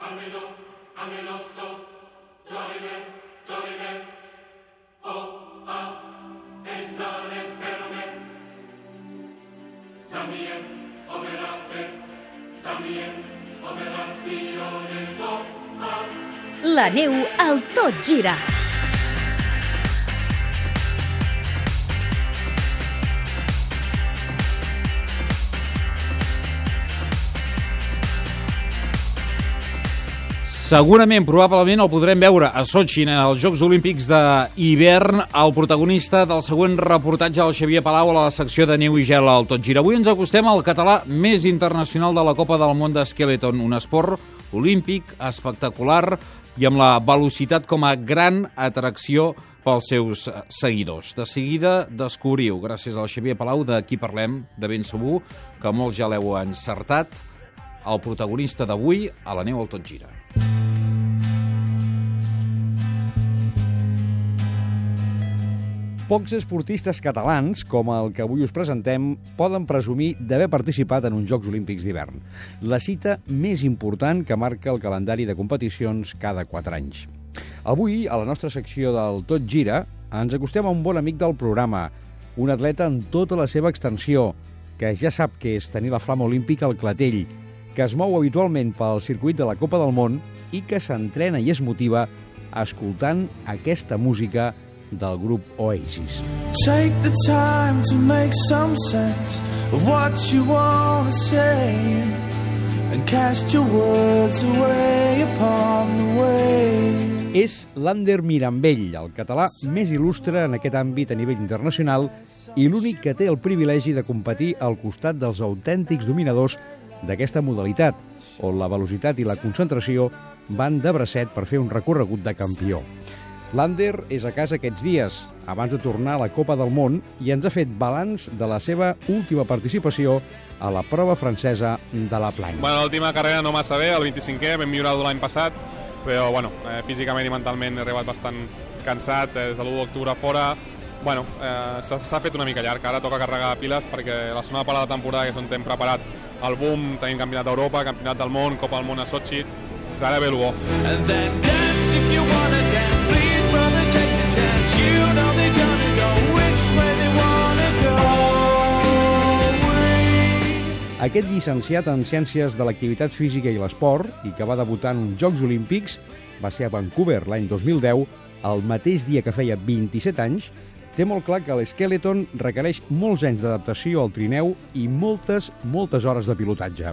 almeno, almeno sto, dorime, dorime, oh, ah, pensare per me. Samie, operate, samie, operazione so, ah. La neu al tot gira. Segurament, probablement, el podrem veure a Sochi, els Jocs Olímpics d'hivern, el protagonista del següent reportatge del Xavier Palau a la secció de neu i gel al Tot Gira. Avui ens acostem al català més internacional de la Copa del Món d'Skeleton, un esport olímpic, espectacular i amb la velocitat com a gran atracció pels seus seguidors. De seguida descobriu, gràcies al Xavier Palau, de qui parlem, de ben segur, que molts ja l'heu encertat, el protagonista d'avui a la neu al Tot Gira. Pocs esportistes catalans, com el que avui us presentem, poden presumir d'haver participat en uns Jocs Olímpics d'hivern. La cita més important que marca el calendari de competicions cada 4 anys. Avui, a la nostra secció del Tot Gira, ens acostem a un bon amic del programa, un atleta en tota la seva extensió, que ja sap que és tenir la flama olímpica al clatell, que es mou habitualment pel circuit de la Copa del Món i que s'entrena i es motiva escoltant aquesta música del grup Oasis. Take the time to make some sense of what you want to say and cast your words away upon the way. És l'Ander Mirambell, el català més il·lustre en aquest àmbit a nivell internacional i l'únic que té el privilegi de competir al costat dels autèntics dominadors d'aquesta modalitat, on la velocitat i la concentració van de bracet per fer un recorregut de campió. L'Ander és a casa aquests dies, abans de tornar a la Copa del Món, i ens ha fet balanç de la seva última participació a la prova francesa de la Planche. Bueno, l'última carrera no massa bé, el 25è, vam millorar l'any passat, però bueno, eh, físicament i mentalment he arribat bastant cansat, eh, des de l'1 d'octubre fora, bueno, eh, s'ha fet una mica llarg, ara toca carregar piles perquè la segona part de la temporada, que és on hem preparat el boom, tenim campionat d'Europa, campionat del món, Copa del Món a Sochi, doncs ara ve el bo. And then dance if you wanna Aquest llicenciat en Ciències de l'Activitat Física i l'Esport i que va debutar en uns Jocs Olímpics va ser a Vancouver l'any 2010, el mateix dia que feia 27 anys, té molt clar que l'Skeleton requereix molts anys d'adaptació al trineu i moltes, moltes hores de pilotatge.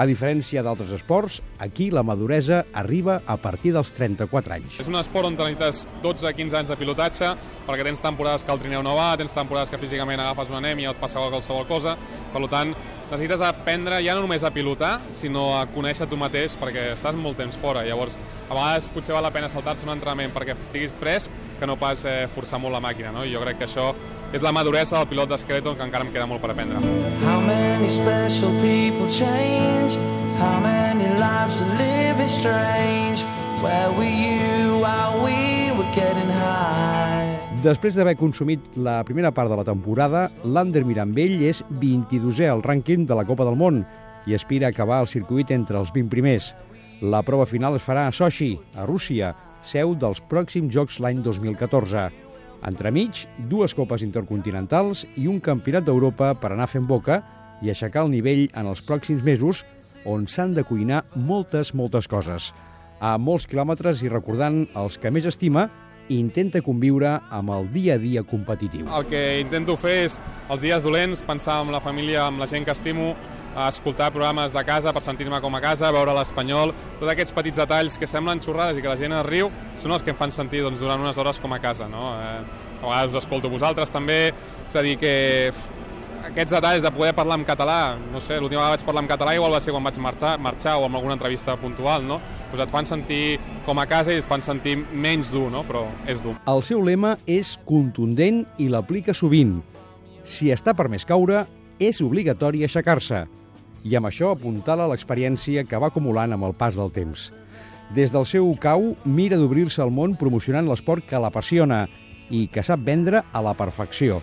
A diferència d'altres esports, aquí la maduresa arriba a partir dels 34 anys. És un esport on necessites 12-15 anys de pilotatge, perquè tens temporades que el trineu no va, tens temporades que físicament agafes una anèmia o et passa qualsevol cosa, per tant, necessites aprendre ja no només a pilotar, sinó a conèixer tu mateix, perquè estàs molt temps fora. Llavors, a vegades potser val la pena saltar-se un entrenament perquè estiguis fresc, que no pas eh, forçar molt la màquina, no? I jo crec que això és la maduresa del pilot d'Skeleton, que encara em queda molt per aprendre. How many special people change? How many lives are living strange? Where were you while we? Després d'haver consumit la primera part de la temporada, l'Ander Mirambell és 22è al rànquing de la Copa del Món i aspira a acabar el circuit entre els 20 primers. La prova final es farà a Sochi, a Rússia, seu dels pròxims Jocs l'any 2014. Entremig, dues copes intercontinentals i un campionat d'Europa per anar fent boca i aixecar el nivell en els pròxims mesos on s'han de cuinar moltes, moltes coses. A molts quilòmetres i recordant els que més estima, intenta conviure amb el dia a dia competitiu. El que intento fer és, els dies dolents, pensar en la família, amb la gent que estimo, escoltar programes de casa per sentir-me com a casa, veure l'espanyol, tots aquests petits detalls que semblen xorrades i que la gent es riu són els que em fan sentir doncs, durant unes hores com a casa. No? Eh, a vegades us escolto vosaltres també, és a dir que aquests detalls de poder parlar en català, no sé, l'última vegada vaig parlar en català igual va ser quan vaig marxar, marxar o amb alguna entrevista puntual, no? Pues et fan sentir com a casa i et fan sentir menys dur, no? Però és dur. El seu lema és contundent i l'aplica sovint. Si està per més caure, és obligatori aixecar-se. I amb això apuntala l'experiència que va acumulant amb el pas del temps. Des del seu cau, mira d'obrir-se al món promocionant l'esport que l'apassiona i que sap vendre a la perfecció.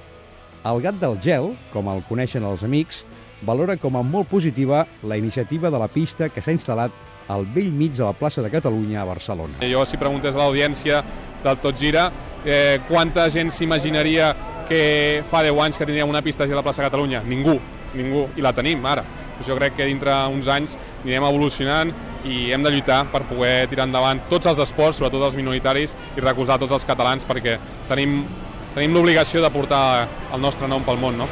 El gat del gel, com el coneixen els amics, valora com a molt positiva la iniciativa de la pista que s'ha instal·lat al vell mig de la plaça de Catalunya a Barcelona. Jo, si preguntes a l'audiència del Tot Gira, eh, quanta gent s'imaginaria que fa 10 anys que tindríem una pista a la plaça de Catalunya? Ningú, ningú, i la tenim ara. Jo crec que dintre uns anys anirem evolucionant i hem de lluitar per poder tirar endavant tots els esports, sobretot els minoritaris, i recolzar tots els catalans perquè tenim, tenim l'obligació de portar el nostre nom pel món. No?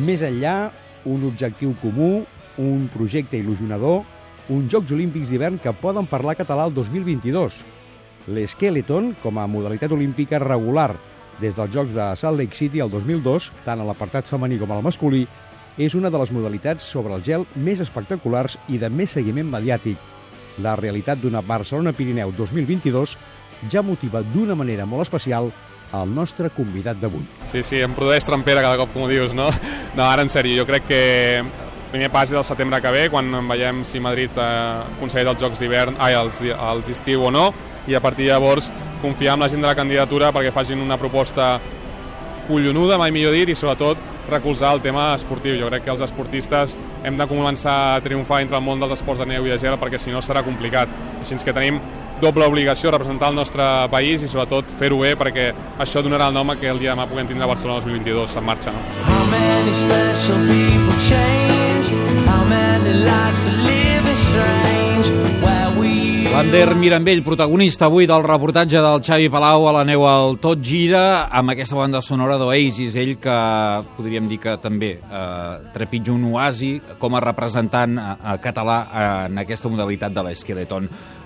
Més enllà, un objectiu comú, un projecte il·lusionador, uns Jocs Olímpics d'hivern que poden parlar català el 2022. L'esqueleton, com a modalitat olímpica regular des dels Jocs de Salt Lake City el 2002, tant a l'apartat femení com al masculí, és una de les modalitats sobre el gel més espectaculars i de més seguiment mediàtic. La realitat d'una Barcelona-Pirineu 2022 ja motiva d'una manera molt especial el nostre convidat d'avui. Sí, sí, em produeix trampera cada cop, com ho dius, no? No, ara en sèrio, jo crec que el primer pas és el setembre que ve, quan veiem si Madrid eh, aconsegueix els Jocs d'hivern, ai, els, els estiu o no, i a partir de llavors confiar en la gent de la candidatura perquè facin una proposta collonuda, mai millor dit, i sobretot recolzar el tema esportiu. Jo crec que els esportistes hem de començar a triomfar entre el món dels esports de neu i de gel perquè si no serà complicat. Així que tenim doble obligació representar el nostre país i sobretot fer-ho bé perquè això donarà el nom a que el dia de demà puguem tindre Barcelona 2022 en marxa. No? How many special people change? How many lives are living strange? Where we L'Ander Mirambell, protagonista avui del reportatge del Xavi Palau a la neu al Tot Gira, amb aquesta banda sonora d'Oasis, ell que podríem dir que també eh, trepitja un oasi com a representant eh, català en aquesta modalitat de l'esqueleton.